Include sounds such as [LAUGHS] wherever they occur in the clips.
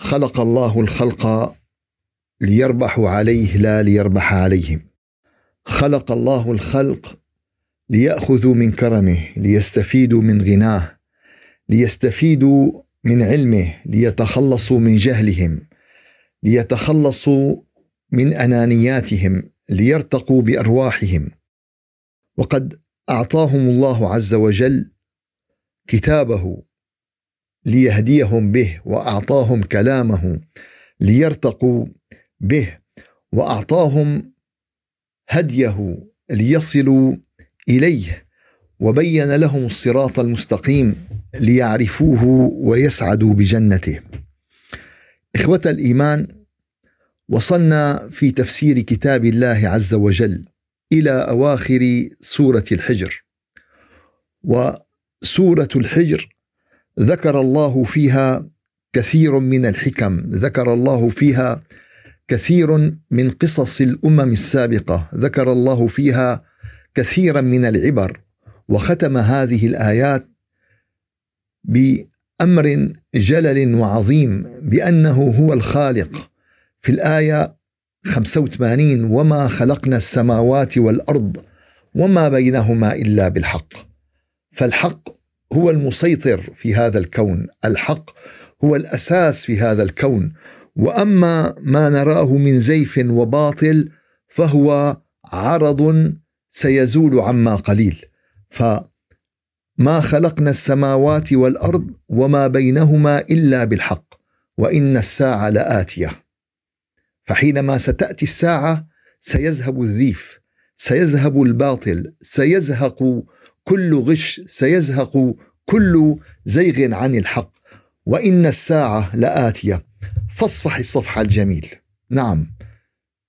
خلق الله الخلق ليربحوا عليه لا ليربح عليهم. خلق الله الخلق ليأخذوا من كرمه ليستفيدوا من غناه ليستفيدوا من علمه ليتخلصوا من جهلهم ليتخلصوا من أنانياتهم ليرتقوا بأرواحهم. وقد أعطاهم الله عز وجل كتابه ليهديهم به وأعطاهم كلامه ليرتقوا به وأعطاهم هديه ليصلوا إليه وبين لهم الصراط المستقيم ليعرفوه ويسعدوا بجنته. إخوة الإيمان وصلنا في تفسير كتاب الله عز وجل إلى أواخر سورة الحجر. وسورة الحجر ذكر الله فيها كثير من الحكم ذكر الله فيها كثير من قصص الأمم السابقة ذكر الله فيها كثيرا من العبر وختم هذه الآيات بأمر جلل وعظيم بأنه هو الخالق. في الآية 85 وما خلقنا السماوات والارض وما بينهما الا بالحق. فالحق هو المسيطر في هذا الكون. الحق هو الأساس في هذا الكون. وأما ما نراه من زيف وباطل فهو عرض سيزول عما قليل. فما خلقنا السماوات والأرض وما بينهما إلا بالحق وإن الساعة لآتية. فحينما ستأتي الساعة سيذهب الذيف سيذهب الباطل سيزهق كل غش سيزهق كل زيغ عن الحق وإن الساعة لآتية. فاصفح الصفح الجميل. نعم.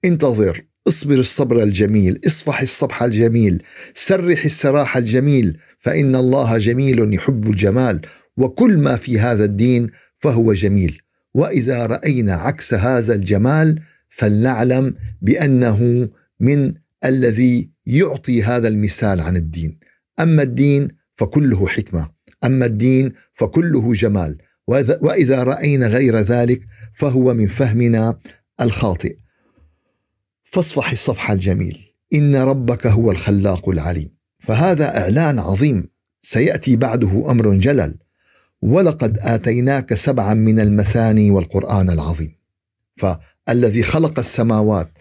انتظر. اصبر الصبر الجميل. اصفح الصفح الجميل. سرح السراح الجميل. فإن الله جميل يحب الجمال وكل ما في هذا الدين فهو جميل. وإذا رأينا عكس هذا الجمال فلنعلم بأنه من الذي يعطي هذا المثال عن الدين. أما الدين فكله حكمة أما الدين فكله جمال. وإذا رأينا غير ذلك فهو من فهمنا الخاطئ. فاصفح الصفح الجميل. إن ربك هو الخلاق العليم. فهذا إعلان عظيم. سيأتي بعده أمر جلل. ولقد آتيناك سبعا من المثاني والقرآن العظيم. فالذي خلق السماوات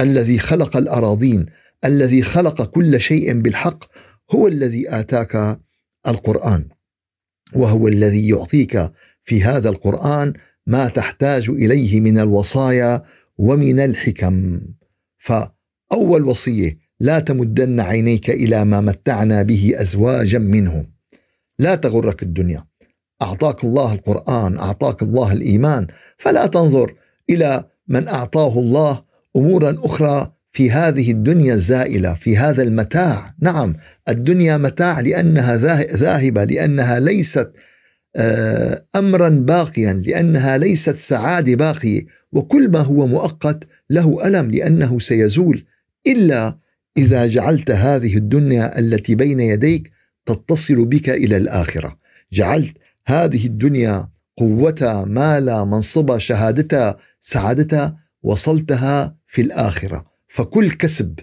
الذي خلق الأراضين الذي خلق كل شيء بالحق هو الذي آتاك القرآن وهو الذي يعطيك في هذا القرآن ما تحتاج إليه من الوصايا ومن الحكم. فأول وصية لا تمدن عينيك إلى ما متعنا به أزواجا منهم لا تغرك الدنيا. أعطاك الله القرآن أعطاك الله الإيمان فلا تنظر إلى من أعطاه الله أمورا أخرى في هذه الدنيا الزائلة في هذا المتاع. نعم الدنيا متاع لأنها ذاهبة لأنها ليست آه، امرا باقيا لأنها ليست سعادة باقية. وكل ما هو مؤقت له ألم لأنه سيزول. إلا إذا جعلت هذه الدنيا التي بين يديك تتصل بك إلى الآخرة. جعلت هذه الدنيا قوتها مالها منصبها شهادتها سعادتها وصلتها في الآخرة. فكل كسب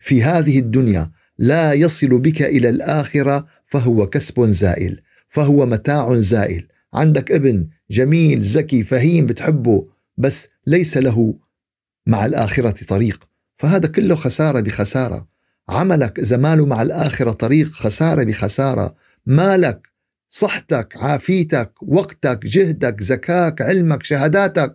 في هذه الدنيا لا يصل بك إلى الآخرة فهو كسب زائل فهو متاع زائل. عندك ابن جميل ذكي فهيم بتحبه بس ليس له مع الآخرة طريق. فهذا كله خسارة بخسارة. عملك اذا ماله مع الآخرة طريق خسارة بخسارة. مالك صحتك عافيتك وقتك جهدك ذكاك علمك شهاداتك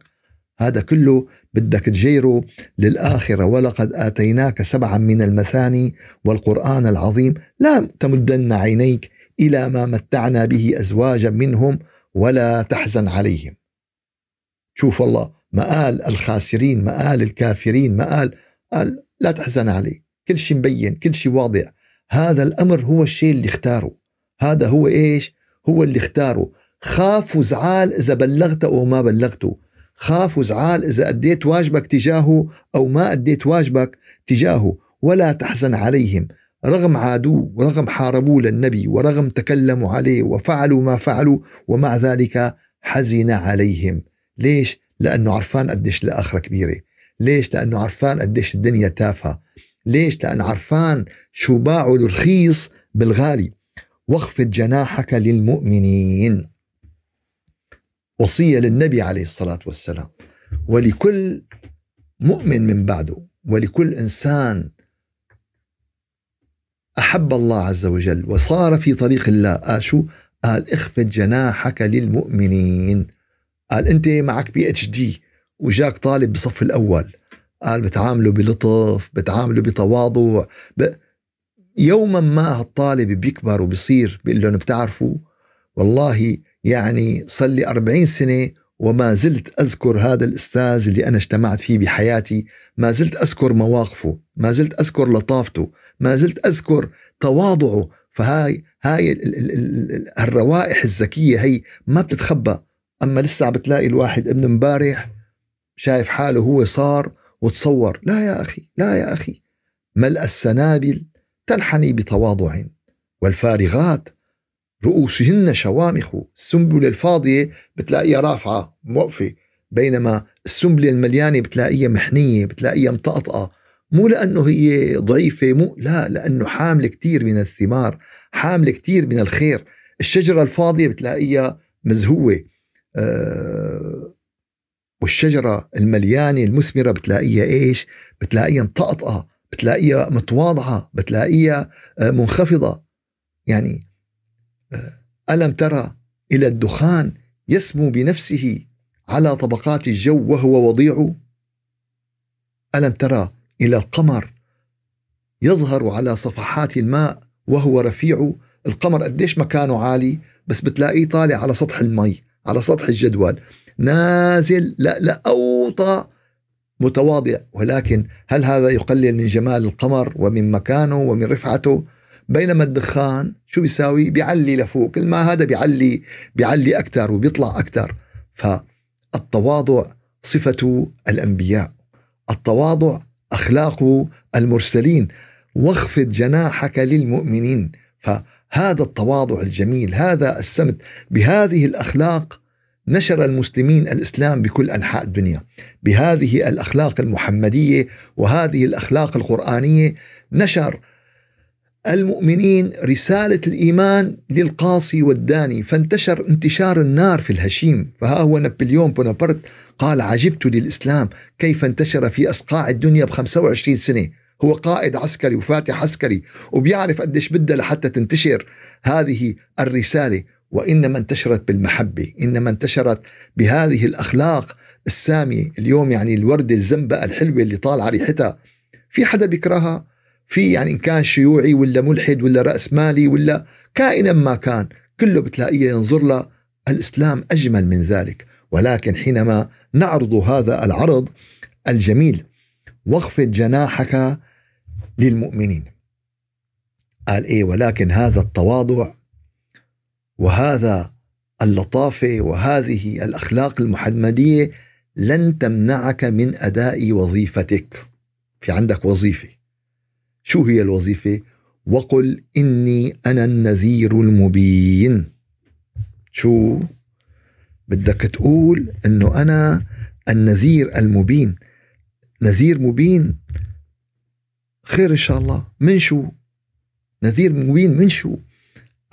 هذا كله بدك تجيره للآخرة. ولقد آتيناك سبعا من المثاني والقرآن العظيم. لا تمدن عينيك إلى ما متعنا به أزواجا منهم ولا تحزن عليهم. شوف والله مآل الخاسرين مآل الكافرين مآل قال لا تحزن عليه. كل شيء مبين كل شيء واضح. هذا الأمر هو الشيء اللي اختاره هذا هو إيش؟ هو اللي اختاره خاف وزعال إذا بلغته أو ما بلغته. خاف وزعال إذا أديت واجبك تجاهه أو ما أديت واجبك تجاهه ولا تحزن عليهم رغم عادوه ورغم حاربوه للنبي ورغم تكلموا عليه وفعلوا ما فعلوا ومع ذلك حزن عليهم ليش؟ لأنه عرفان قديش الآخرة كبيرة ليش؟ لأنه عرفان قديش الدنيا تافهة ليش؟ لأنه عرفان شو باعوا الرخيص بالغالي واخفض جناحك للمؤمنين وصية للنبي عليه الصلاة والسلام. ولكل مؤمن من بعده ولكل إنسان أحب الله عز وجل. وصار في طريق الله. قال شو؟ قال اخفض جناحك للمؤمنين. قال أنت معك بي اتش دي وجاك طالب بصف الأول. قال بتعامله بلطف بتعامله بتواضع. ب... يوما ما هالطالب بيكبر وبصير بيقول لهم بتعرفوا والله يعني صار لي 40 سنة وما زلت أذكر هذا الأستاذ اللي أنا اجتمعت فيه بحياتي. ما زلت أذكر مواقفه ما زلت أذكر لطافته ما زلت أذكر تواضعه. فهاي هاي الروائح الذكية هي ما بتتخبى. أما لسه بتلاقي الواحد ابن امبارح شايف حاله هو صار وتصور لا يا أخي لا يا أخي ملء السنابل تنحني بتواضع. والفارغات رؤوسهن شوامخ. السنبلة الفاضية بتلاقيها رافعة موقفة. بينما السنبلة المليانة بتلاقيها محنية بتلاقيها مطقطقة. مو لأنه هي ضعيفة مو لا لأنه حاملة كتير من الثمار حاملة كتير من الخير. الشجرة الفاضية بتلاقيها مزهوة. أه والشجرة المليانة المثمرة بتلاقيها إيش؟ بتلاقيها مطقطقة بتلاقيها متواضعة بتلاقيها آه، منخفضة. يعني ألم ترى إلى الدخان يسمو بنفسه على طبقات الجو وهو وضيع؟ ألم ترى إلى القمر يظهر على صفحات الماء وهو رفيع؟ القمر قديش مكانه عالي؟ بس بتلاقيه طالع على سطح المي على سطح الجدول. نازل لا لا أوطى. متواضع ولكن هل هذا يقلل من جمال القمر ومن مكانه ومن رفعته؟ بينما الدخان شو بيساوي؟ بيعلي لفوق كل ما هذا بيعلي بيعلي أكثر وبيطلع أكثر فالتواضع صفة الأنبياء التواضع أخلاق المرسلين. واخفض جناحك للمؤمنين. فهذا التواضع الجميل هذا السمت بهذه الأخلاق نشر المسلمين الإسلام بكل أنحاء الدنيا. بهذه الأخلاق المحمدية وهذه الأخلاق القرآنية نشر المؤمنين رسالة الإيمان للقاصي والداني فانتشر انتشار النار في الهشيم. فها هو نابليون بونابرت قال عجبت للإسلام كيف انتشر في أصقاع الدنيا ب 25 سنة. هو قائد عسكري وفاتح عسكري وبيعرف قديش بدها لحتى تنتشر هذه الرسالة. وإنما انتشرت بالمحبة إنما انتشرت بهذه الأخلاق السامية. اليوم يعني الوردة الزنبقة الحلوة اللي طالعة ريحتها في حدا بيكرهها؟ في يعني إن كان شيوعي ولا ملحد ولا رأس مالي ولا كائنا ما كان كله بتلاقيه ينظر له الإسلام أجمل من ذلك. ولكن حينما نعرض هذا العرض الجميل واخفض جناحك للمؤمنين. قال إيه ولكن هذا التواضع وهذا اللطافه وهذه الأخلاق المحمدية لن تمنعك من أداء وظيفتك. في عندك وظيفة. شو هي الوظيفة؟ وقل إني أنا النذير المبين. شو؟ بدك تقول أنه أنا النذير المبين. نذير مبين خير إن شاء الله. من شو؟ نذير مبين من شو؟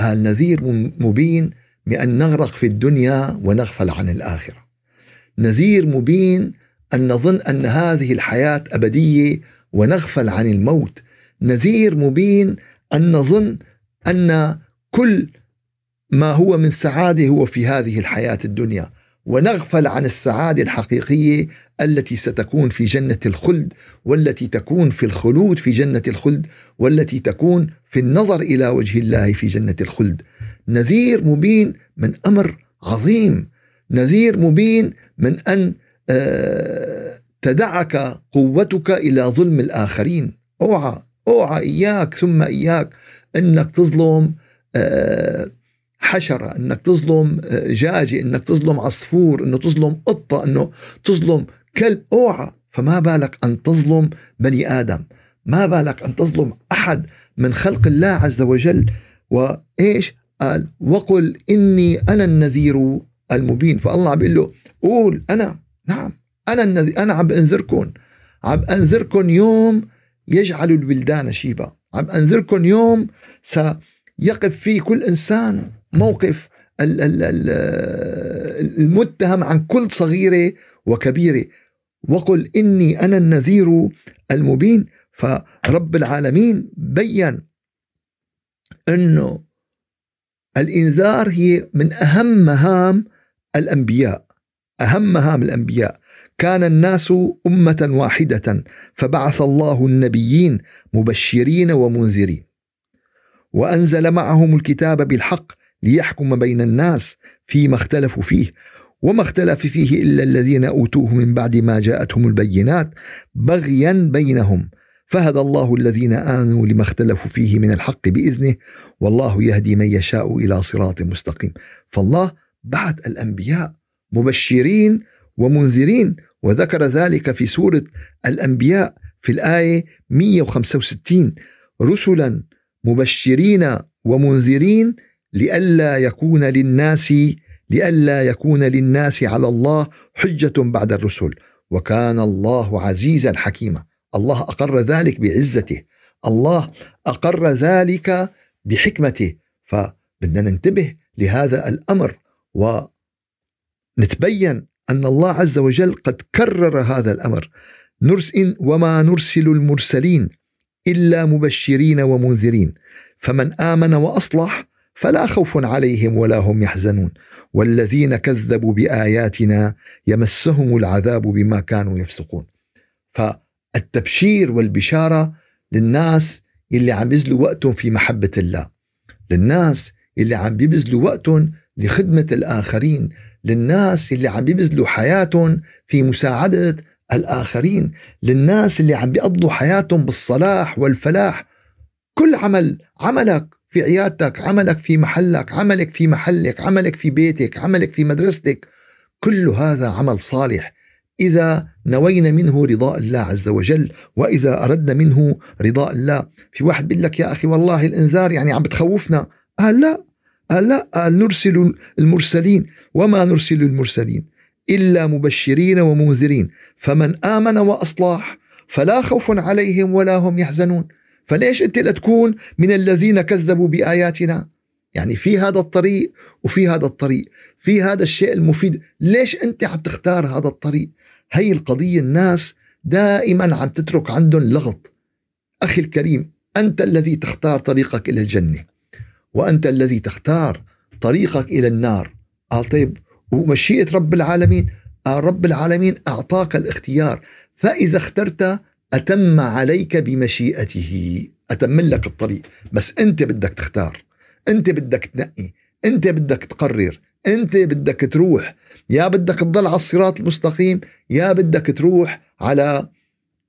قال نذير مبين بأن نغرق في الدنيا ونغفل عن الآخرة. نذير مبين أن نظن أن هذه الحياة أبدية ونغفل عن الموت. نذير مبين أن نظن أن كل ما هو من سعاده هو في هذه الحياة الدنيا. ونغفل عن السعادة الحقيقية التي ستكون في جنة الخلد والتي تكون في الخلود في جنة الخلد والتي تكون في النظر إلى وجه الله في جنة الخلد. نذير مبين من أمر عظيم. نذير مبين من أن آه، تدعك قوتك إلى ظلم الآخرين. أوعى. أوعى إياك ثم إياك أنك تظلم آه، حشرة أنك تظلم جاجي أنك تظلم عصفور أنه تظلم قطة أنه تظلم كلب أوعى. فما بالك أن تظلم بني آدم؟ ما بالك أن تظلم أحد من خلق الله عز وجل؟ وإيش؟ قال وقل إني أنا النذير المبين. فالله عم بيقول له قول أنا. نعم أنا النذير أنا عم بأنذركم عم أنذركم يوم يجعل البلدان شيبا عم أنذركم يوم سيقف فيه كل إنسان موقف المتهم عن كل صغيرة وكبيرة. وقل إني أنا النذير المبين. فرب العالمين بين أنه الإنذار هي من أهم مهام الأنبياء. أهم مهام الأنبياء. كان الناس أمة واحدة فبعث الله النبيين مبشرين ومنذرين. وأنزل معهم الكتاب بالحق ليحكم بين الناس فيما اختلفوا فيه وما اختلف فيه إلا الذين أوتوه من بعد ما جاءتهم البينات بغيا بينهم. فهدى الله الذين آمنوا لما اختلفوا فيه من الحق بإذنه والله يهدي من يشاء إلى صراط مستقيم. فالله بعث الأنبياء مبشرين ومنذرين وذكر ذلك في سورة الأنبياء في الآية 165 رسلا مبشرين ومنذرين لئلا يكون للناس لئلا يكون للناس على الله حجة بعد الرسل. وكان الله عزيزا حكيما. الله أقر ذلك بعزته. الله أقر ذلك بحكمته. فبدنا ننتبه لهذا الأمر ونتبين أن الله عز وجل قد كرر هذا الأمر. نرسل وما نرسل المرسلين إلا مبشرين ومنذرين. فمن آمن وأصلح فلا خوف عليهم ولا هم يحزنون. والذين كذبوا بآياتنا يمسهم العذاب بما كانوا يفسقون. فالتبشير والبشارة للناس اللي عم يبذلوا وقتهم في محبة الله. للناس اللي عم بيبذلوا وقتهم لخدمة الآخرين. للناس اللي عم بيبذلوا حياتهم في مساعدة الآخرين للناس اللي عم بيقضوا حياتهم بالصلاح والفلاح. كل عمل عملك في عيادتك عملك في محلك عملك في محلك عملك في بيتك عملك في مدرستك كل هذا عمل صالح. إذا نوينا منه رضاء الله عز وجل وإذا أردنا منه رضاء الله. في واحد بيقول لك يا أخي والله الإنذار يعني عم بتخوفنا. قال لا. قال لا قال نرسل المرسلين. وما نرسل المرسلين؟ إلا مبشرين ومنذرين. فمن آمن وأصلح فلا خوف عليهم ولا هم يحزنون. فليش أنت لا تكون من الذين كذبوا بآياتنا؟ يعني في هذا الطريق وفي هذا الطريق. في هذا الشيء المفيد. ليش أنت عم تختار هذا الطريق؟ هي القضية الناس دائما عم تترك عندهم لغط. أخي الكريم أنت الذي تختار طريقك إلى الجنة. وأنت الذي تختار طريقك إلى النار. قال طيب ومشيئة رب العالمين قال رب العالمين أعطاك الاختيار فإذا اخترت أتم عليك بمشيئته. أتم لك الطريق. بس أنت بدك تختار. أنت بدك تنقي. أنت بدك تقرر. أنت بدك تروح. يا بدك تضل على الصراط المستقيم يا بدك تروح على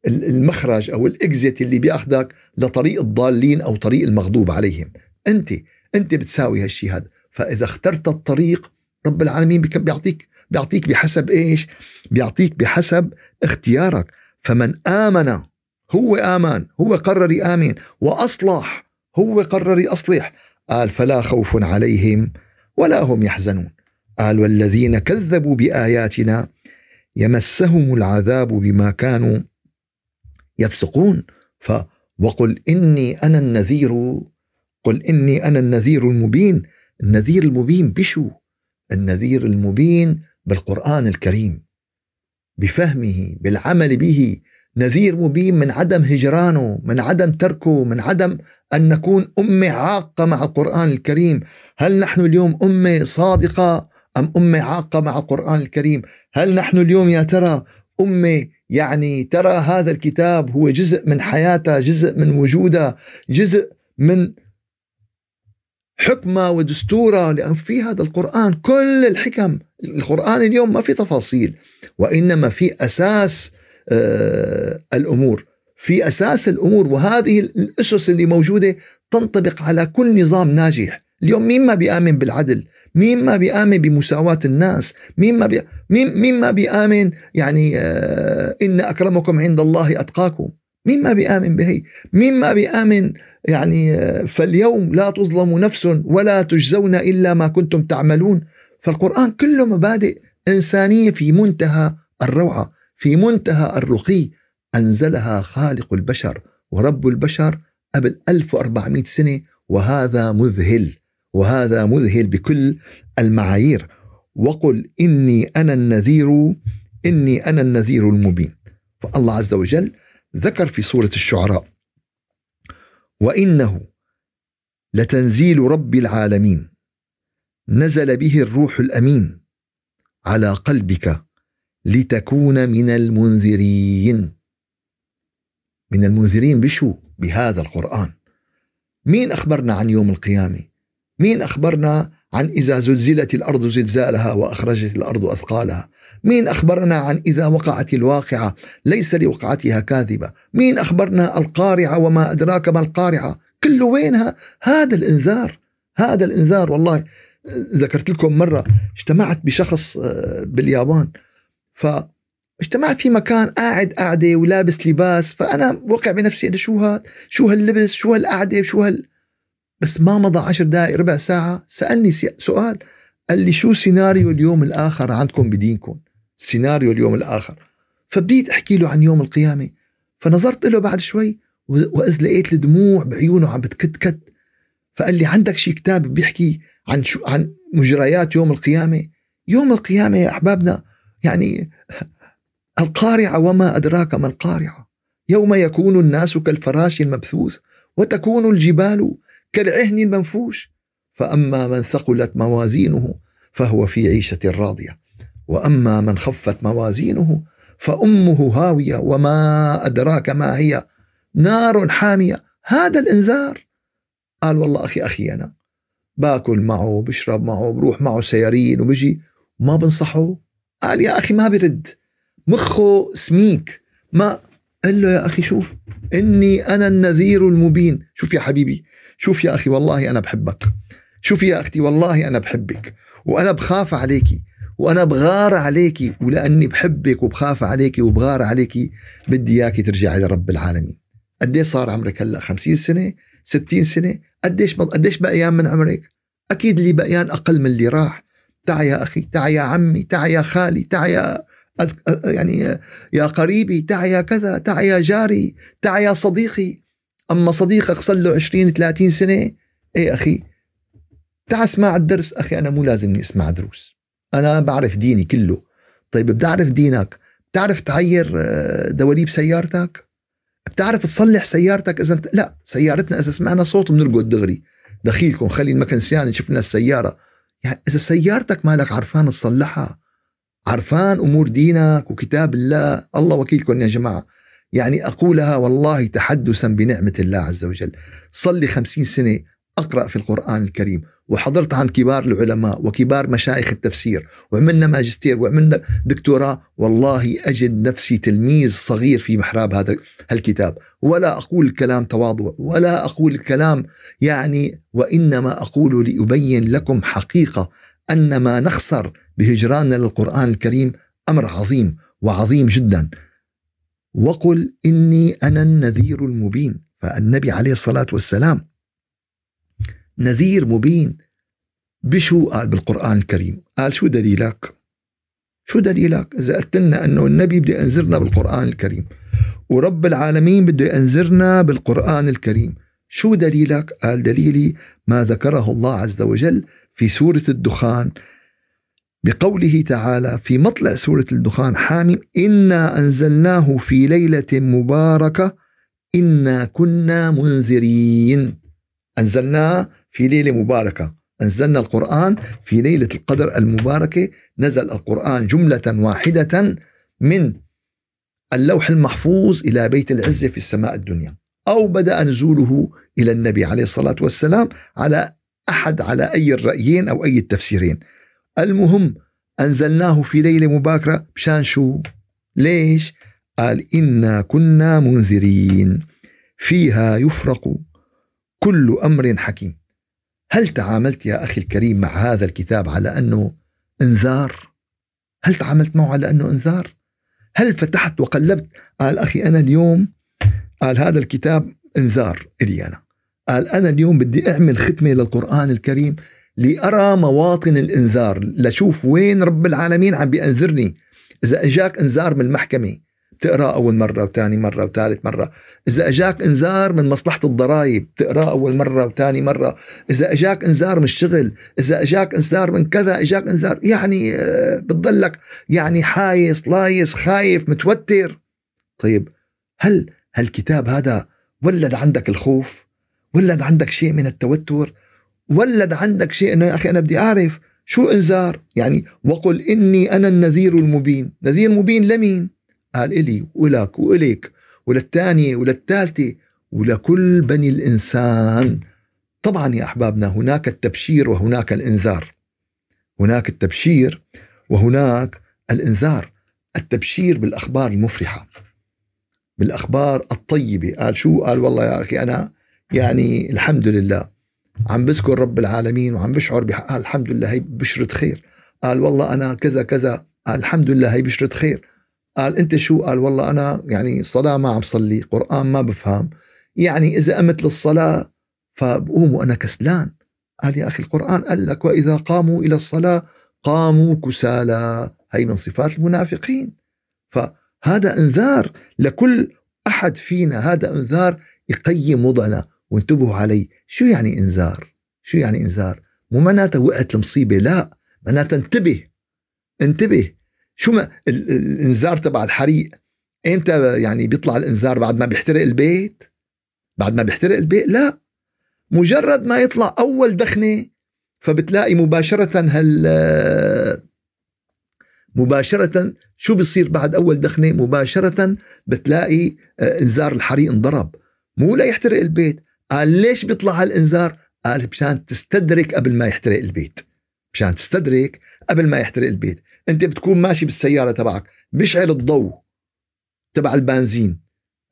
المخرج أو الإكزيت اللي بياخدك لطريق الضالين أو طريق المغضوب عليهم. أنت أنت بتساوي هالشيء هذا. فإذا اخترت الطريق رب العالمين بيعطيك بيعطيك بحسب إيش؟ بيعطيك بحسب اختيارك. فمن آمن هو آمن هو قرر يآمن وأصلح هو قرر يصلح قال فلا خوف عليهم ولا هم يحزنون. قال والذين كذبوا بآياتنا يمسهم العذاب بما كانوا يفسقون. ف وقل إني أنا النذير قل إني أنا النذير المبين. النذير المبين بشو؟ النذير المبين بالقرآن الكريم بفهمه بالعمل به. نذير مبين من عدم هجرانه من عدم تركه من عدم أن نكون أمة عاقة مع القرآن الكريم. هل نحن اليوم أمة صادقة أم أمة عاقة مع القرآن الكريم؟ هل نحن اليوم يا ترى أمة يعني ترى هذا الكتاب هو جزء من حياتها جزء من وجودها جزء من حكمة ودستورة لأن في هذا القرآن كل الحكم. القرآن اليوم ما في تفاصيل وإنما في أساس آه الأمور. في أساس الأمور وهذه الأسس اللي موجودة تنطبق على كل نظام ناجح. اليوم مين ما بيآمن بالعدل؟ مين ما بيآمن بمساواة الناس؟ مين ما بي... مين, مين ما بيآمن يعني آه إن أكرمكم عند الله أتقاكم؟ مين ما بيآمن بهي؟ مين ما بيآمن يعني آه فاليوم لا تظلم نفس ولا تجزون إلا ما كنتم تعملون. فالقرآن كله مبادئ إنسانية في منتهى الروعة في منتهى الرقي. أنزلها خالق البشر ورب البشر قبل 1400 سنة وهذا مذهل وهذا مذهل بكل المعايير. وقل إني أنا النذير إني أنا النذير المبين. فالله عز وجل ذكر في سورة الشعراء. وإنه لتنزيل رب العالمين. نزل به الروح الأمين على قلبك لتكون من المنذرين. من المنذرين بشو؟ بهذا القرآن. مين أخبرنا عن يوم القيامة؟ مين أخبرنا عن إذا زلزلت الأرض زلزالها وأخرجت الأرض أثقالها. مين أخبرنا عن إذا وقعت الواقعة؟ ليس لوقعتها كاذبة. مين أخبرنا القارعة وما أدراك ما القارعة؟ كله وينها؟ هذا الإنذار. هذا الإنذار والله. ذكرت لكم مرة اجتمعت بشخص آه، باليابان. ف اجتمعت في مكان قاعد قاعدة ولابس لباس. فأنا وقع بنفسي أنا شو هاد؟ شو هاللبس؟ شو هالقعدة؟ شو هال بس ما مضى عشر دقائق ربع ساعة. سألني سؤال. قال لي شو سيناريو اليوم الآخر عندكم بدينكم؟ سيناريو اليوم الآخر. فبديت أحكي له عن يوم القيامة. فنظرت له بعد شوي وإذ لقيت الدموع بعيونه عم بتكتكت. فقال لي عندك شي كتاب بيحكي عن شو عن مجريات يوم القيامة؟ يوم القيامة يا أحبابنا يعني [LAUGHS] القارعة وما أدراك ما القارعة؟ يوم يكون الناس كالفراش المبثوث وتكون الجبال كالعهن المنفوش. فأما من ثقلت موازينه فهو في عيشة راضية. وأما من خفت موازينه فأمه هاوية وما أدراك ما هي نار حامية. هذا الإنذار. قال والله أخي أخي أنا باكل معه بشرب معه بروح معه سيارين وبجي. ما بنصحه؟ قال يا أخي ما برد. مخه سميك. ما قال له يا أخي شوف إني أنا النذير المبين. شوف يا حبيبي شوف يا أخي والله أنا بحبك. شوف يا أختي والله أنا بحبك. وأنا بخاف عليكي وأنا بغار عليكي ولأني بحبك وبخاف عليكي وبغار عليكي بدي إياكي ترجعي لرب العالمين. قديش صار عمرك هلأ؟ 50 سنة؟ 60 سنة؟ قديش قديش بقيان من عمرك؟ أكيد اللي بقيان أقل من اللي راح. تعا يا أخي تعا يا عمي تعا يا خالي تعا يا يعني يا قريبي تعا يا كذا تعا يا جاري تعا يا صديقي. أما صديقك صار له 20 30 سنة إيه أخي؟ تعا اسمع الدرس. أخي أنا مو لازمني أسمع دروس. أنا بعرف ديني كله. طيب بتعرف دينك؟ بتعرف تعير آه، دواليب سيارتك؟ بتعرف تصلح سيارتك إذا لا سيارتنا إذا سمعنا صوت بنرقد دغري. دخيلكم خلي المكن سيان شفنا السيارة. يعني إذا سيارتك مالك عرفان تصلحها؟ عرفان أمور دينك وكتاب الله؟ الله وكيلكم يا جماعة. يعني أقولها والله تحدثا بنعمة الله عز وجل. صلي لي خمسين سنة أقرأ في القرآن الكريم وحضرت عن كبار العلماء وكبار مشايخ التفسير وعملنا ماجستير وعملنا دكتوراه. والله أجد نفسي تلميذ صغير في محراب هذا الكتاب. ولا أقول الكلام تواضع ولا أقول الكلام يعني وإنما أقول لأبين لكم حقيقة أن ما نخسر بهجراننا للقرآن الكريم أمر عظيم وعظيم جدا. وقل إني أنا النذير المبين. فالنبي عليه الصلاة والسلام نذير مبين. بشو قال بالقرآن الكريم؟ قال شو دليلك؟ شو دليلك؟ إذا قلت لنا أنه النبي بده ينذرنا بالقرآن الكريم. ورب العالمين بده ينذرنا بالقرآن الكريم. شو دليلك؟ قال دليلي ما ذكره الله عز وجل في سورة الدخان بقوله تعالى في مطلع سورة الدخان حامم إنا أنزلناه في ليلة مباركة إنا كنا منذرين. أنزلناه في ليلة مباركة. أنزلنا القرآن في ليلة القدر المباركة. نزل القرآن جملة واحدة من اللوح المحفوظ إلى بيت العزة في السماء الدنيا. أو بدأ نزوله إلى النبي عليه الصلاة والسلام على أحد على أي الرأيين أو أي التفسيرين. المهم أنزلناه في ليلة مباكرة مشان شو؟ ليش؟ قال إنا كنا منذرين. فيها يفرق كل أمر حكيم. هل تعاملت يا أخي الكريم مع هذا الكتاب على أنه إنذار؟ هل تعاملت معه على أنه إنذار؟ هل فتحت وقلبت؟ قال أخي أنا اليوم قال هذا الكتاب إنذار إلي أنا. قال أنا اليوم بدي أعمل ختمة للقرآن الكريم. لأرى مواطن الإنذار. لشوف وين رب العالمين عم بيأنذرني. إذا أجاك إنذار من المحكمة بتقرأ أول مرة وثاني مرة وثالث مرة. إذا إجاك إنذار من مصلحة الضرائب بتقرأ أول مرة وثاني مرة. إذا إجاك إنذار من الشغل إذا إجاك إنذار من كذا إجاك إنذار. يعني آه، بتضلك يعني حايص لايص خايف متوتر. طيب هل هالكتاب هذا ولد عندك الخوف؟ ولد عندك شيء من التوتر؟ ولد عندك شيء إنه يا أخي أنا بدي أعرف شو إنذار؟ يعني وقل إني أنا النذير المبين. نذير مبين لمين؟ قال إلي ولك وإلك وللثانية وللثالثة ولكل بني الإنسان. طبعا يا أحبابنا هناك التبشير وهناك الإنذار. هناك التبشير وهناك الإنذار. التبشير بالأخبار المفرحة. بالأخبار الطيبة. قال شو؟ قال والله يا أخي أنا يعني الحمد لله عم بذكر رب العالمين وعم بشعر قال الحمد لله هي بشرة خير. قال والله أنا كذا كذا. قال الحمد لله هي بشرة خير. قال أنت شو؟ قال والله أنا يعني صلاة ما عم صلي قرآن ما بفهم. يعني إذا قمت للصلاة فبقوم وأنا كسلان. قال يا أخي القرآن قال لك وإذا قاموا إلى الصلاة قاموا كسالى. هي من صفات المنافقين. فهذا إنذار لكل أحد فينا. هذا إنذار يقيم وضعنا. وانتبهوا علي. شو يعني إنذار؟ شو يعني إنذار؟ مو معناته وقعت المصيبة لا معناته انتبه انتبه. شو ما الإنذار تبع الحريق إمتى يعني بيطلع الإنذار؟ بعد ما بيحترق البيت؟ بعد ما بيحترق البيت؟ لا. مجرد ما يطلع أول دخنة فبتلاقي مباشرة هال مباشرة شو بصير بعد أول دخنة؟ مباشرة بتلاقي آه، إنذار الحريق انضرب. مو لا يحترق البيت. قال ليش بيطلع هالإنذار؟ قال مشان تستدرك قبل ما يحترق البيت. مشان تستدرك قبل ما يحترق البيت. انت بتكون ماشي بالسيارة تبعك بيشعل الضوء تبع البنزين.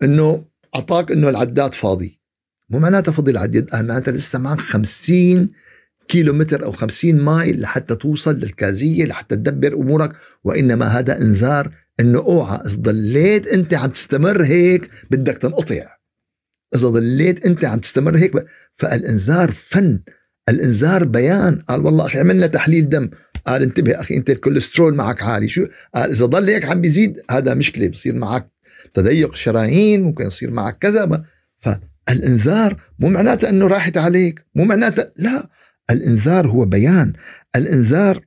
انه اعطاك انه العداد فاضي. مو معناتها فضي العداد آه معناتها لسه معك 50 كيلو متر أو 50 mile لحتى توصل للكازية لحتى تدبر أمورك. وإنما هذا إنذار إنه أوعى إذا ضليت أنت عم تستمر هيك بدك تنقطع. إذا ضليت أنت عم تستمر هيك فالإنذار فن. الإنذار بيان. قال والله أخي عملنا تحليل دم. قال انتبه أخي أنت الكوليسترول معك عالي. شو؟ قال إذا ضل هيك عم بيزيد هذا مشكلة بصير معك تضيق شرايين ممكن يصير معك كذا فالإنذار مو معناته إنه راحت عليك مو معناته لا. الإنذار هو بيان. الإنذار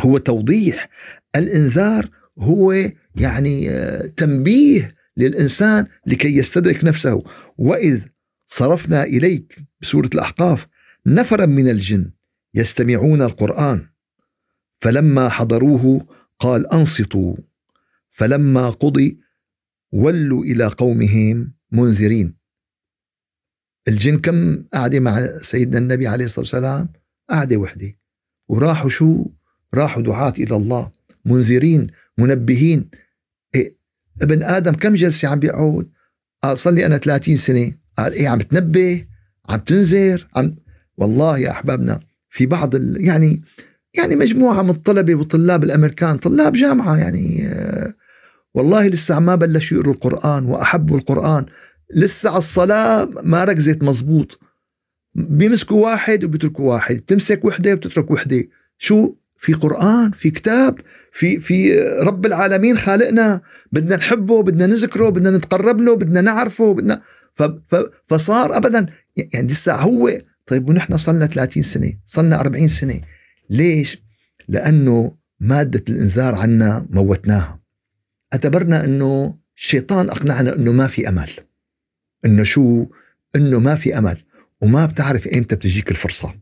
هو توضيح. الإنذار هو يعني آه، تنبيه للإنسان لكي يستدرك نفسه. وإذ صرفنا إليك بسورة الأحقاف نفرا من الجن يستمعون القرآن. فلما حضروه قال أنصتوا. فلما قضي ولوا إلى قومهم منذرين. الجن كم قاعدة مع سيدنا النبي عليه الصلاة والسلام؟ قاعدة وحدة. وراحوا شو؟ راحوا دعاة إلى الله. منذرين منبهين. ابن آدم كم جلسة عم بيقعد قال صلي أنا 30 سنة. قال إيه عم تنبه؟ عم تنذر؟ عم والله يا أحبابنا في بعض ال... يعني يعني مجموعة من الطلبة وطلاب الأمريكان طلاب جامعة يعني آه، والله لسه ما بلشوا يقروا القرآن وأحبوا القرآن. لسه على الصلاة ما ركزت مزبوط. بيمسكوا واحد وبيتركوا واحد تمسك وحدة وبتترك وحدة. شو؟ في قرآن في كتاب في في رب العالمين خالقنا. بدنا نحبه بدنا نذكره بدنا نتقرب له بدنا نعرفه بدنا فصار ابدا. يعني لسه هو طيب ونحن صلنا 30 سنة صلنا 40 سنة. ليش؟ لأنه مادة الإنذار عنا موتناها. اعتبرنا أنه الشيطان أقنعنا أنه ما في أمل. أنه شو؟ أنه ما في أمل. وما بتعرف إمتى بتجيك الفرصة.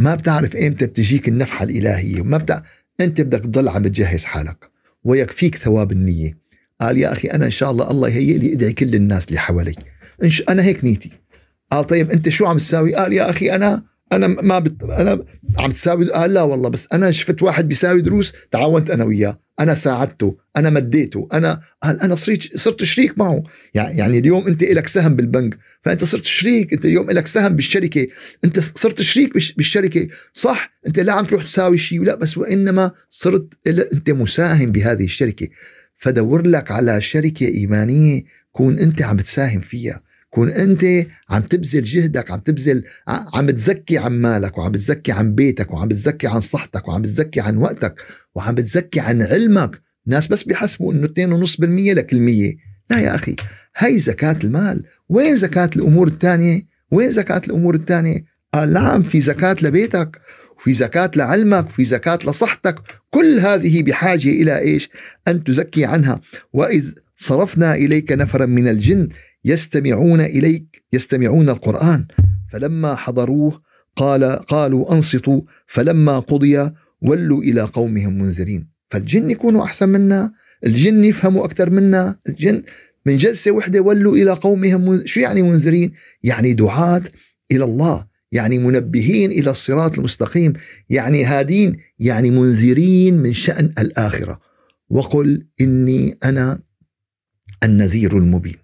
ما بتعرف إمتى بتجيك النفحة الإلهية وما بتعرف أنت بدك تضل عم بتجهز حالك. ويكفيك ثواب النية. قال يا أخي أنا إن شاء الله الله يهيئ لي أدعي كل الناس اللي حوالي. أنا هيك نيتي. قال طيب أنت شو عم تساوي؟ قال يا أخي أنا أنا ما بت... أنا عم تساوي قال لا والله بس أنا شفت واحد بيساوي دروس تعاونت أنا وياه. أنا ساعدته أنا مديته أنا أنا صرت صرت شريك معه. يعني اليوم أنت لك سهم بالبنك فأنت صرت شريك أنت اليوم لك سهم بالشركة. أنت صرت شريك بالشركة. صح أنت لا عم تروح تساوي شيء لا بس وإنما صرت أنت مساهم بهذه الشركة. فدور لك على شركة إيمانية كون أنت عم تساهم فيها. كون أنت عم تبذل جهدك عم تبذل عم تزكي عن مالك وعم بتزكي عن بيتك وعم بتزكي عن صحتك وعم بتزكي عن وقتك وعم بتزكي عن علمك. ناس بس بيحسبوا إنه 2.5% لكل مية لا يا أخي هي زكاة المال. وين زكاة الأمور الثانية؟ وين زكاة الأمور الثانية؟ قال نعم في زكاة لبيتك وفي زكاة لعلمك وفي زكاة لصحتك. كل هذه بحاجة إلى إيش؟ أن تزكي عنها. وإذ صرفنا إليك نفرا من الجن يستمعون إليك يستمعون القرآن. فلما حضروه قال قالوا أنصتوا. فلما قضي ولوا إلى قومهم منذرين. فالجن يكونوا أحسن منا الجن يفهموا أكثر منا الجن من جلسة وحدة ولوا إلى قومهم. شو يعني منذرين؟ يعني دعاة إلى الله يعني منبهين إلى الصراط المستقيم يعني هادين يعني منذرين من شأن الآخرة. وقل إني أنا النذير المبين.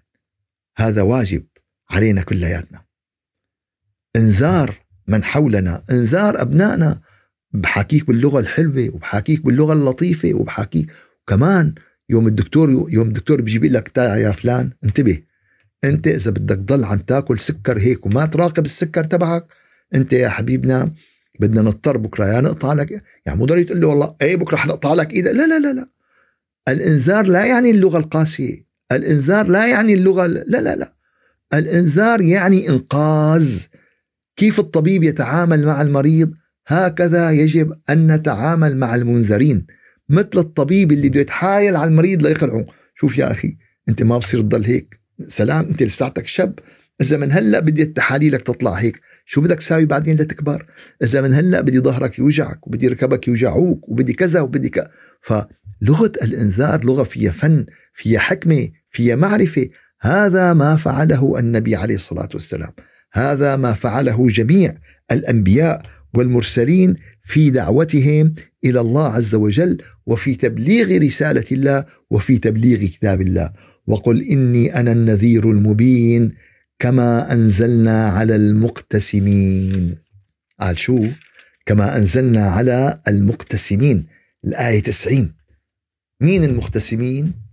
هذا واجب علينا كلياتنا. انذار من حولنا انذار أبنائنا بحكيك باللغة الحلوة وبحكيك باللغة اللطيفة وبحكيك كمان يوم الدكتور يوم الدكتور بيجيب لك يا فلان انتبه انت إذا بدك تضل عم تاكل سكر هيك وما تراقب السكر تبعك انت يا حبيبنا بدنا نضطر بكرة يا نقطع لك يعني مو ضروري تقول له والله اي بكرة حنقطع لك إيدك؟ لا لا لا لا. الانذار لا يعني اللغة القاسية. الإنذار لا يعني اللغة لا لا لا الإنذار يعني إنقاذ. كيف الطبيب يتعامل مع المريض؟ هكذا يجب أن نتعامل مع المنذرين. مثل الطبيب اللي بده يتحايل على المريض ليقنعه شوف يا أخي أنت ما بصير تضل هيك. سلام أنت لساتك شاب. إذا من هلأ بدي تحاليلك تطلع هيك شو بدك تساوي بعدين لتكبر؟ إذا من هلأ بدي ظهرك يوجعك وبدي ركبك يوجعوك وبدي كذا وبدي كذا فلغة الإنذار لغة فيها فن. فيها حكمه فيها معرفه. هذا ما فعله النبي عليه الصلاة والسلام. هذا ما فعله جميع الأنبياء والمرسلين في دعوتهم إلى الله عز وجل وفي تبليغ رسالة الله وفي تبليغ كتاب الله. وقل إني أنا النذير المبين كما أنزلنا على المقتسمين. قال شو؟ كما أنزلنا على المقتسمين. الآية 90 مين المقتسمين؟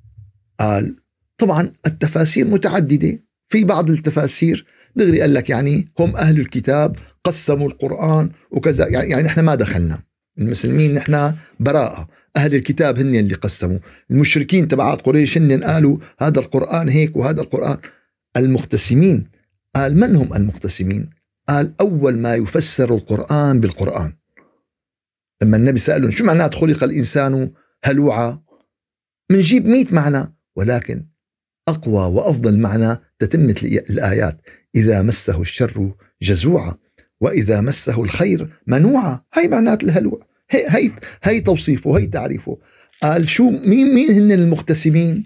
قال طبعا التفاسير متعددة. في بعض التفاسير دغري قال لك يعني هم أهل الكتاب قسموا القرآن وكذا. يعني يعني نحن ما دخلنا. المسلمين نحن براءة. أهل الكتاب هن اللي قسموا. المشركين تبعات قريش هن قالوا هذا القرآن هيك وهذا القرآن. المقتسمين قال من هم المقتسمين؟ قال أول ما يفسر القرآن بالقرآن. لما النبي سألهم شو معنات خلق الإنسان هلوعا؟ منجيب مئة معنى ولكن أقوى وأفضل معنى تتمة الآيات. إذا مسه الشر جزوعا وإذا مسه الخير منوعا. هاي معنات الهلوع. هي, هي, هي توصيفه هي تعريفه. قال شو مين مين هن المقتسمين؟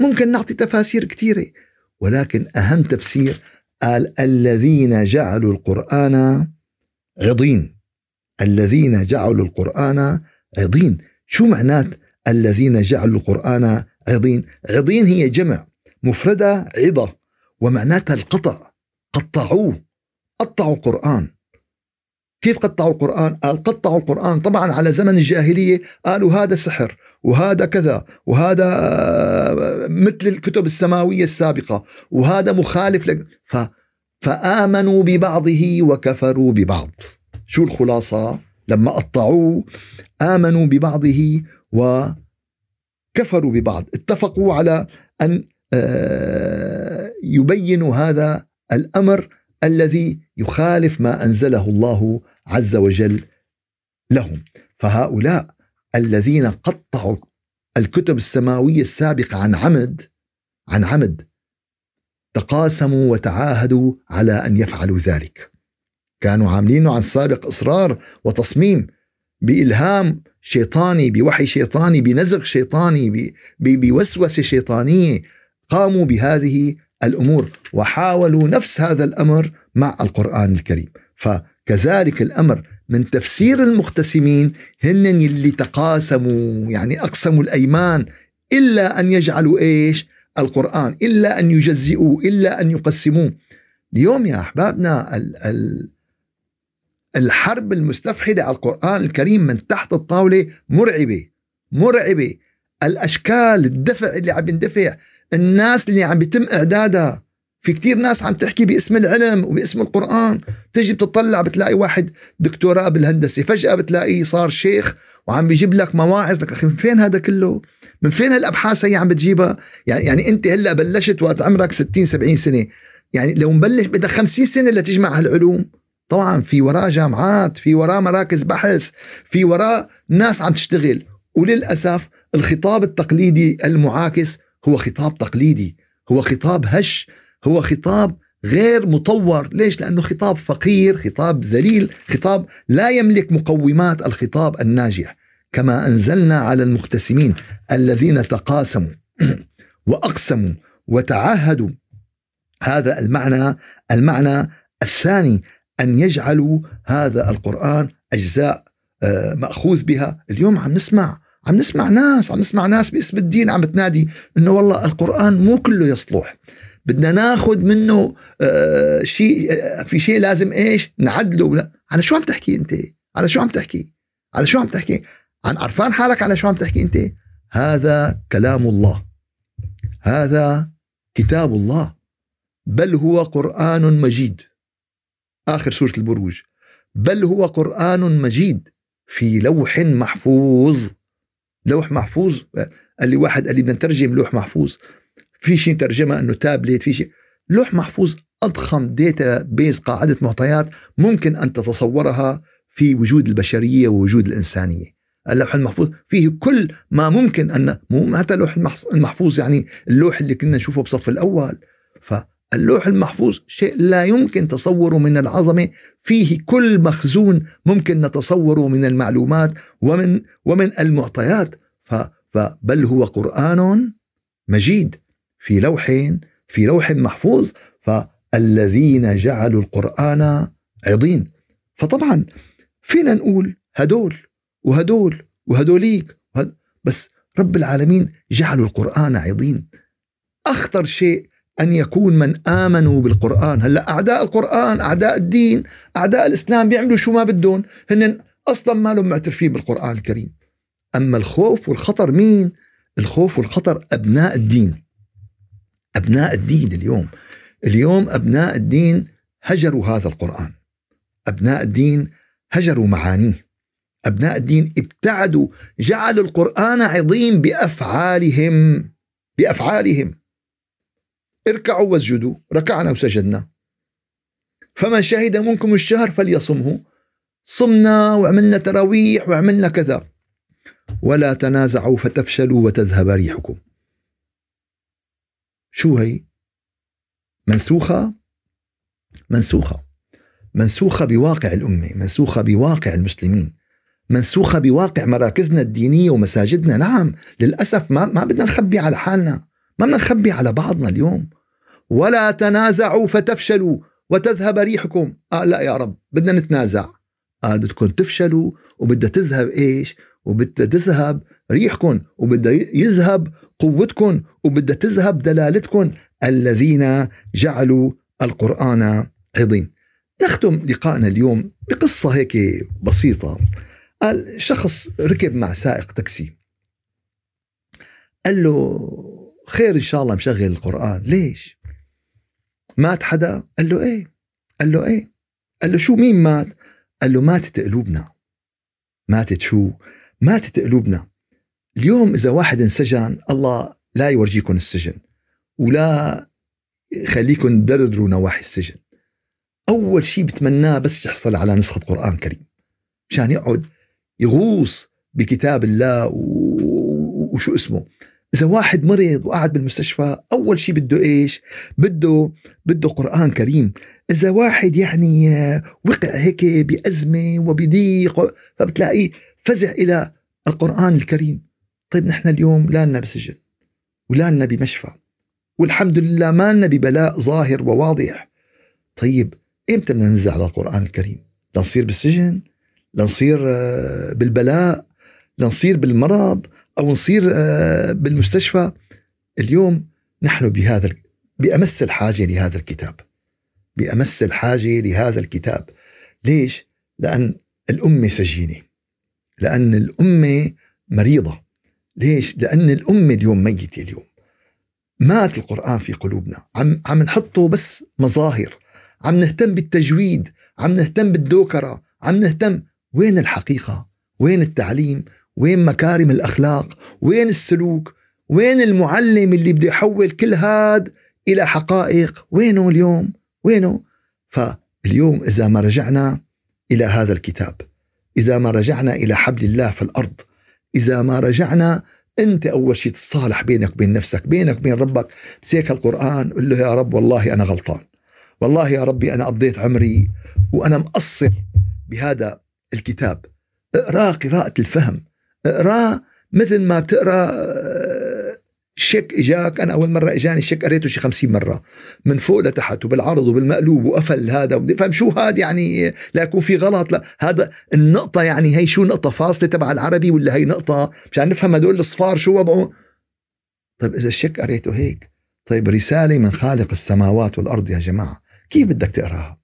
ممكن نعطي تفاسير كثيرة ولكن أهم تفسير قال الذين جعلوا القرآن عضين. الذين جعلوا القرآن عضين. شو معنات الذين جعلوا القرآن عضين عضين هي جمع مفردة عضة ومعناتها القطع. قطعوه. قطعوا القرآن. كيف قطعوا القرآن؟ قال قطعوا القرآن طبعا على زمن الجاهلية. قالوا هذا سحر وهذا كذا وهذا مثل الكتب السماوية السابقة وهذا مخالف لك. ف فآمنوا ببعضه وكفروا ببعض. شو الخلاصة؟ لما قطعوه آمنوا ببعضه و كفروا ببعض. اتفقوا على أن آه، يبينوا هذا الأمر الذي يخالف ما أنزله الله عز وجل لهم. فهؤلاء الذين قطعوا الكتب السماوية السابقة عن عمد عن عمد تقاسموا وتعاهدوا على أن يفعلوا ذلك. كانوا عاملينه عن سابق إصرار وتصميم بإلهام شيطاني بوحي شيطاني بنزغ شيطاني بوسوسة شيطانية قاموا بهذه الأمور وحاولوا نفس هذا الأمر مع القرآن الكريم. ف كذلك الأمر من تفسير المختسمين هن اللي تقاسموا يعني أقسموا الأيمان إلا أن يجعلوا إيش؟ القرآن إلا أن يجزئوا إلا أن يقسموه اليوم يا أحبابنا ال ال الحرب المستفحلة على القرآن الكريم من تحت الطاولة مرعبة مرعبة. الأشكال الدفع اللي عم يندفع الناس اللي عم يتم إعدادها. في كتير ناس عم تحكي باسم العلم وباسم القرآن. تجي بتطلع بتلاقي واحد دكتوراه بالهندسة فجأة بتلاقيه صار شيخ وعم بيجيب لك مواعظ. لك أخي من فين هذا كله؟ من فين هالأبحاث هي عم بتجيبها؟ يعني, يعني أنت هلأ بلشت وقت عمرك 60 70 سنة. يعني لو مبلش بدك 50 سنة لتجمع هالعلوم. طبعا في وراء جامعات في وراء مراكز بحث في وراء ناس عم تشتغل. وللأسف الخطاب التقليدي المعاكس هو خطاب تقليدي هو خطاب هش هو خطاب غير مطور. ليش؟ لأنه خطاب فقير خطاب ذليل خطاب لا يملك مقومات الخطاب الناجح. كما أنزلنا على المختسمين الذين تقاسموا [CLEARS THROAT] وأقسموا وتعهدوا. هذا المعنى المعنى الثاني أن يجعلوا هذا القرآن أجزاء آه، مأخوذ بها. اليوم عم نسمع عم نسمع ناس عم نسمع ناس باسم الدين عم تنادي إنه والله القرآن مو كله يصلح. بدنا ناخذ منه آه شيء آه في شيء لازم إيش؟ نعدله. لا. على شو عم تحكي أنت؟ على شو عم تحكي؟ على شو عم تحكي؟ عن عرفان حالك على شو عم تحكي أنت؟ هذا كلام الله. هذا كتاب الله. بل هو قرآن مجيد. آخر سورة البروج. بل هو قرآن مجيد في لوح محفوظ. لوح محفوظ؟ قال لي واحد قال لي بدنا نترجم لوح محفوظ. في شيء ترجمه إنه تابلت في شيء لوح محفوظ أضخم database قاعدة معطيات ممكن أن تتصورها في وجود البشرية ووجود الإنسانية. اللوح المحفوظ فيه كل ما ممكن ان مو حتى اللوح المحفوظ يعني اللوح اللي كنا نشوفه بصف الأول. فاللوح المحفوظ شيء لا يمكن تصوره من العظمة فيه كل مخزون ممكن نتصوره من المعلومات ومن ومن المعطيات. بل هو قرآن مجيد في لوح في لوح محفوظ. فالذين جعلوا القرآن عضين. فطبعا فينا نقول هدول وهدول وهدوليك وهد بس رب العالمين جعلوا القرآن عضين. أخطر شيء أن يكون من آمنوا بالقرآن. هلأ أعداء القرآن أعداء الدين أعداء الإسلام بيعملوا شو ما بدهم هن أصلا ما لهم معترفين بالقرآن الكريم. أما الخوف والخطر مين؟ الخوف والخطر أبناء الدين. أبناء الدين اليوم. اليوم أبناء الدين هجروا هذا القرآن. أبناء الدين هجروا معانيه. أبناء الدين ابتعدوا جعلوا القرآن عظيم بأفعالهم بأفعالهم. اركعوا واسجدوا ركعنا وسجدنا. فمن شهد منكم الشهر فليصمه. صمنا وعملنا تراويح وعملنا كذا. ولا تنازعوا فتفشلوا وتذهب ريحكم. شو هي؟ منسوخة؟ منسوخة. منسوخة بواقع الأمة منسوخة بواقع المسلمين. منسوخة بواقع مراكزنا الدينية ومساجدنا. نعم للأسف ما, ما بدنا نخبي على حالنا. ما بدنا نخبي على بعضنا اليوم. ولا تنازعوا فتفشلوا وتذهب ريحكم. قال لا يا رب بدنا نتنازع. قال بدكم تفشلوا وبدها تذهب إيش؟ وبدها تذهب ريحكم وبدها يذهب قوتكم وبدها تذهب دلالتكم الذين جعلوا القرآن عظيم. نختم لقائنا اليوم بقصة هيك بسيطة. قال شخص ركب مع سائق تاكسي. قال له خير إن شاء الله مشغل القرآن. ليش؟ مات حدا؟ قال له إيه؟ قال له إيه؟ قال له شو مين مات؟ قال له ماتت قلوبنا. ماتت شو؟ ماتت قلوبنا. اليوم إذا واحد انسجن الله لا يورجيكم السجن ولا يخليكم تدردروا نواحي السجن. أول شيء بتمناه بس يحصل على نسخة قرآن كريم مشان يقعد يغوص بكتاب الله وشو اسمه؟ إذا واحد مرض وقعد بالمستشفى أول شيء بده إيش؟ بده بده قرآن كريم. إذا واحد يعني وقع هيك بأزمة وبضيق فبتلاقيه فزع إلى القرآن الكريم. طيب نحن اليوم لا لنا بسجن ولا لنا بمشفى والحمد لله ما لنا ببلاء ظاهر وواضح. طيب إمتى بدنا ننزل على القرآن الكريم؟ لنصير بالسجن؟ لنصير آه، بالبلاء؟ لنصير بالمرض؟ أو نصير آه، بالمستشفى اليوم نحن بهذا بأمس الحاجة لهذا الكتاب. بأمس الحاجة لهذا الكتاب. ليش؟ لأن الأمة سجينة. لأن الأمة مريضة. ليش؟ لأن الأمة اليوم ميتة اليوم. مات القرآن في قلوبنا. عم عم نحطه بس مظاهر. عم نهتم بالتجويد. عم نهتم بالدوكرة. عم نهتم وين الحقيقة؟ وين التعليم؟ وين مكارم الأخلاق؟ وين السلوك؟ وين المعلم اللي بده يحول كل هاد إلى حقائق؟ وينه اليوم؟ وينه؟ فاليوم إذا ما رجعنا إلى هذا الكتاب إذا ما رجعنا إلى حبل الله في الأرض إذا ما رجعنا أنت أول شيء تصالح بينك وبين نفسك بينك وبين ربك. بسيك القرآن قل له يا رب والله أنا غلطان. والله يا ربي أنا قضيت عمري وأنا مقصر بهذا الكتاب. اقراه قراءة الفهم. اقراه مثل ما بتقرأ شيك إجاك. أنا أول مرة إجاني الشيك قريته شي 50 مرة من فوق لتحت وبالعرض وبالمقلوب وقفل هذا. فهم شو هذا يعني؟ لا يكون في غلط لا. هذا النقطة يعني هي شو نقطة فاصلة تبع العربي ولا هي نقطة؟ مشان نفهم هدول الصفار شو وضعه. طيب إذا الشيك قريته هيك طيب رسالة من خالق السماوات والأرض يا جماعة. كيف بدك تقراها؟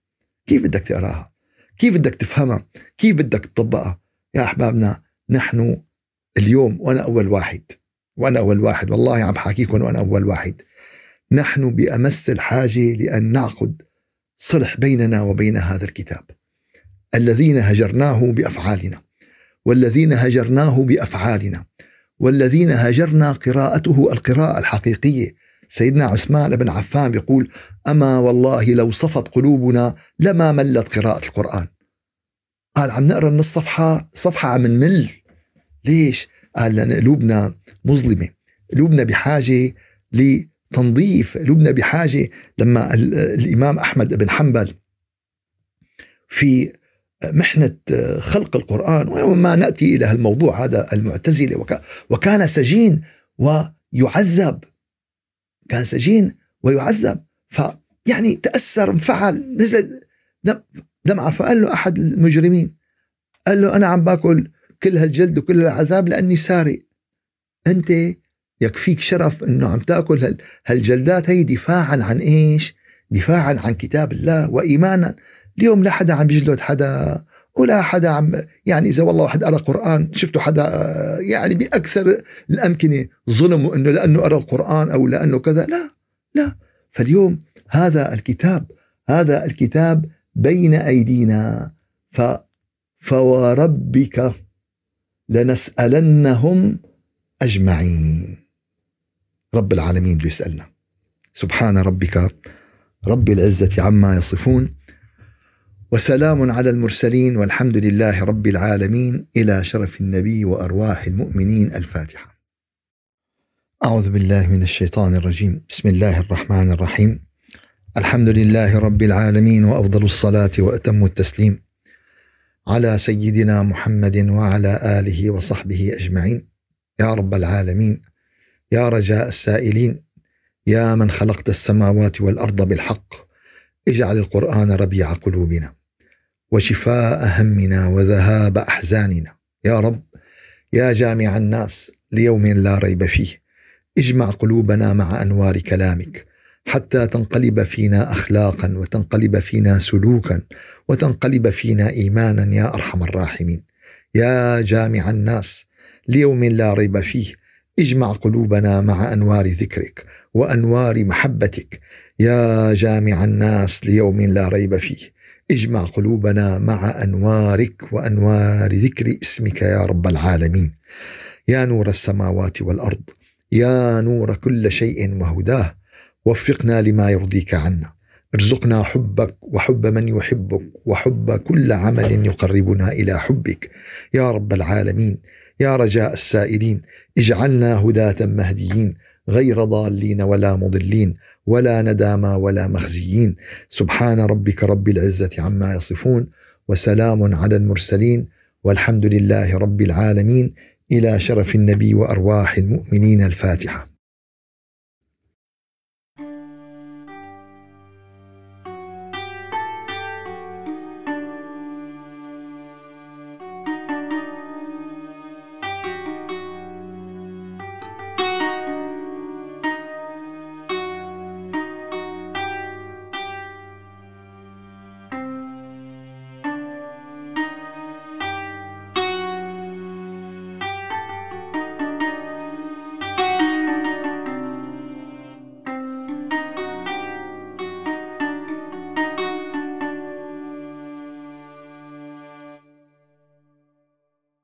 كيف بدك تقراها؟ كيف بدك تفهمها؟ كيف بدك تطبقها؟ يا أحبابنا نحن اليوم وأنا أول واحد. وأنا أول واحد. والله عم بحكيكم وأنا أول واحد. نحن بأمس الحاجة لأن نعقد صلح بيننا وبين هذا الكتاب. الذين هجرناه بأفعالنا. والذين هجرناه بأفعالنا. والذين هجرنا قراءته القراءة الحقيقية. سيدنا عثمان بن عفان بيقول أما والله لو صفت قلوبنا لما ملت قراءة القرآن. قال عم نقرأ من الصفحة صفحة عم نمل. ليش؟ قال لأن قلوبنا مظلمة قلوبنا بحاجة لتنظيف قلوبنا بحاجة لما الإمام أحمد بن حنبل في محنة خلق القرآن وما نأتي إلى الموضوع هذا المعتزلة وكان سجين ويعذب كان سجين ويعذب فيعني تأثر انفعل نزل دمعة فقال له أحد المجرمين قال له أنا عم باكل كل هالجلد وكل هالعذاب لأني سارق أنت يكفيك شرف إنه عم تأكل هالجلدات هي دفاعا عن إيش؟ دفاعا عن كتاب الله وايمانا. اليوم لا حدا عم بيجلد حدا ولا حدا عم يعني إذا والله واحد قرأ قرآن شفتوا حدا يعني بأكثر الأمكنة ظلم إنه لأنه قرأ القرآن أو لأنه كذا. لا لا. فاليوم هذا الكتاب هذا الكتاب بين أيدينا. ف فوربك لنسألنهم أجمعين. رب العالمين بده يسألنا. سبحان ربك رب العزة عما يصفون وسلام على المرسلين والحمد لله رب العالمين إلى شرف النبي وأرواح المؤمنين. الفاتحة. أعوذ بالله من الشيطان الرجيم. بسم الله الرحمن الرحيم. الحمد لله رب العالمين وأفضل الصلاة وأتم التسليم. على سيدنا محمد وعلى آله وصحبه أجمعين. يا رب العالمين يا رجاء السائلين يا من خلقت السماوات والأرض بالحق اجعل القرآن ربيع قلوبنا وشفاء همنا وذهاب أحزاننا. يا رب يا جامع الناس ليوم لا ريب فيه اجمع قلوبنا مع أنوار كلامك حتى تنقلب فينا اخلاقا وتنقلب فينا سلوكا وتنقلب فينا ايمانا يا أرحم الراحمين. يا جامع الناس ليوم لا ريب فيه اجمع قلوبنا مع أنوار ذكرك وأنوار محبتك. يا جامع الناس ليوم لا ريب فيه اجمع قلوبنا مع أنوارك وأنوار ذكر اسمك يا رب العالمين. يا نور السماوات والأرض يا نور كل شيء وهداه وفقنا لما يرضيك عنا. ارزقنا حبك وحب من يحبك وحب كل عمل يقربنا إلى حبك. يا رب العالمين يا رجاء السائلين اجعلنا هداة مهديين غير ضالين ولا مضلين ولا ندامى ولا مخزيين. سبحان ربك رب العزة عما يصفون وسلام على المرسلين والحمد لله رب العالمين. إلى شرف النبي وأرواح المؤمنين الفاتحة.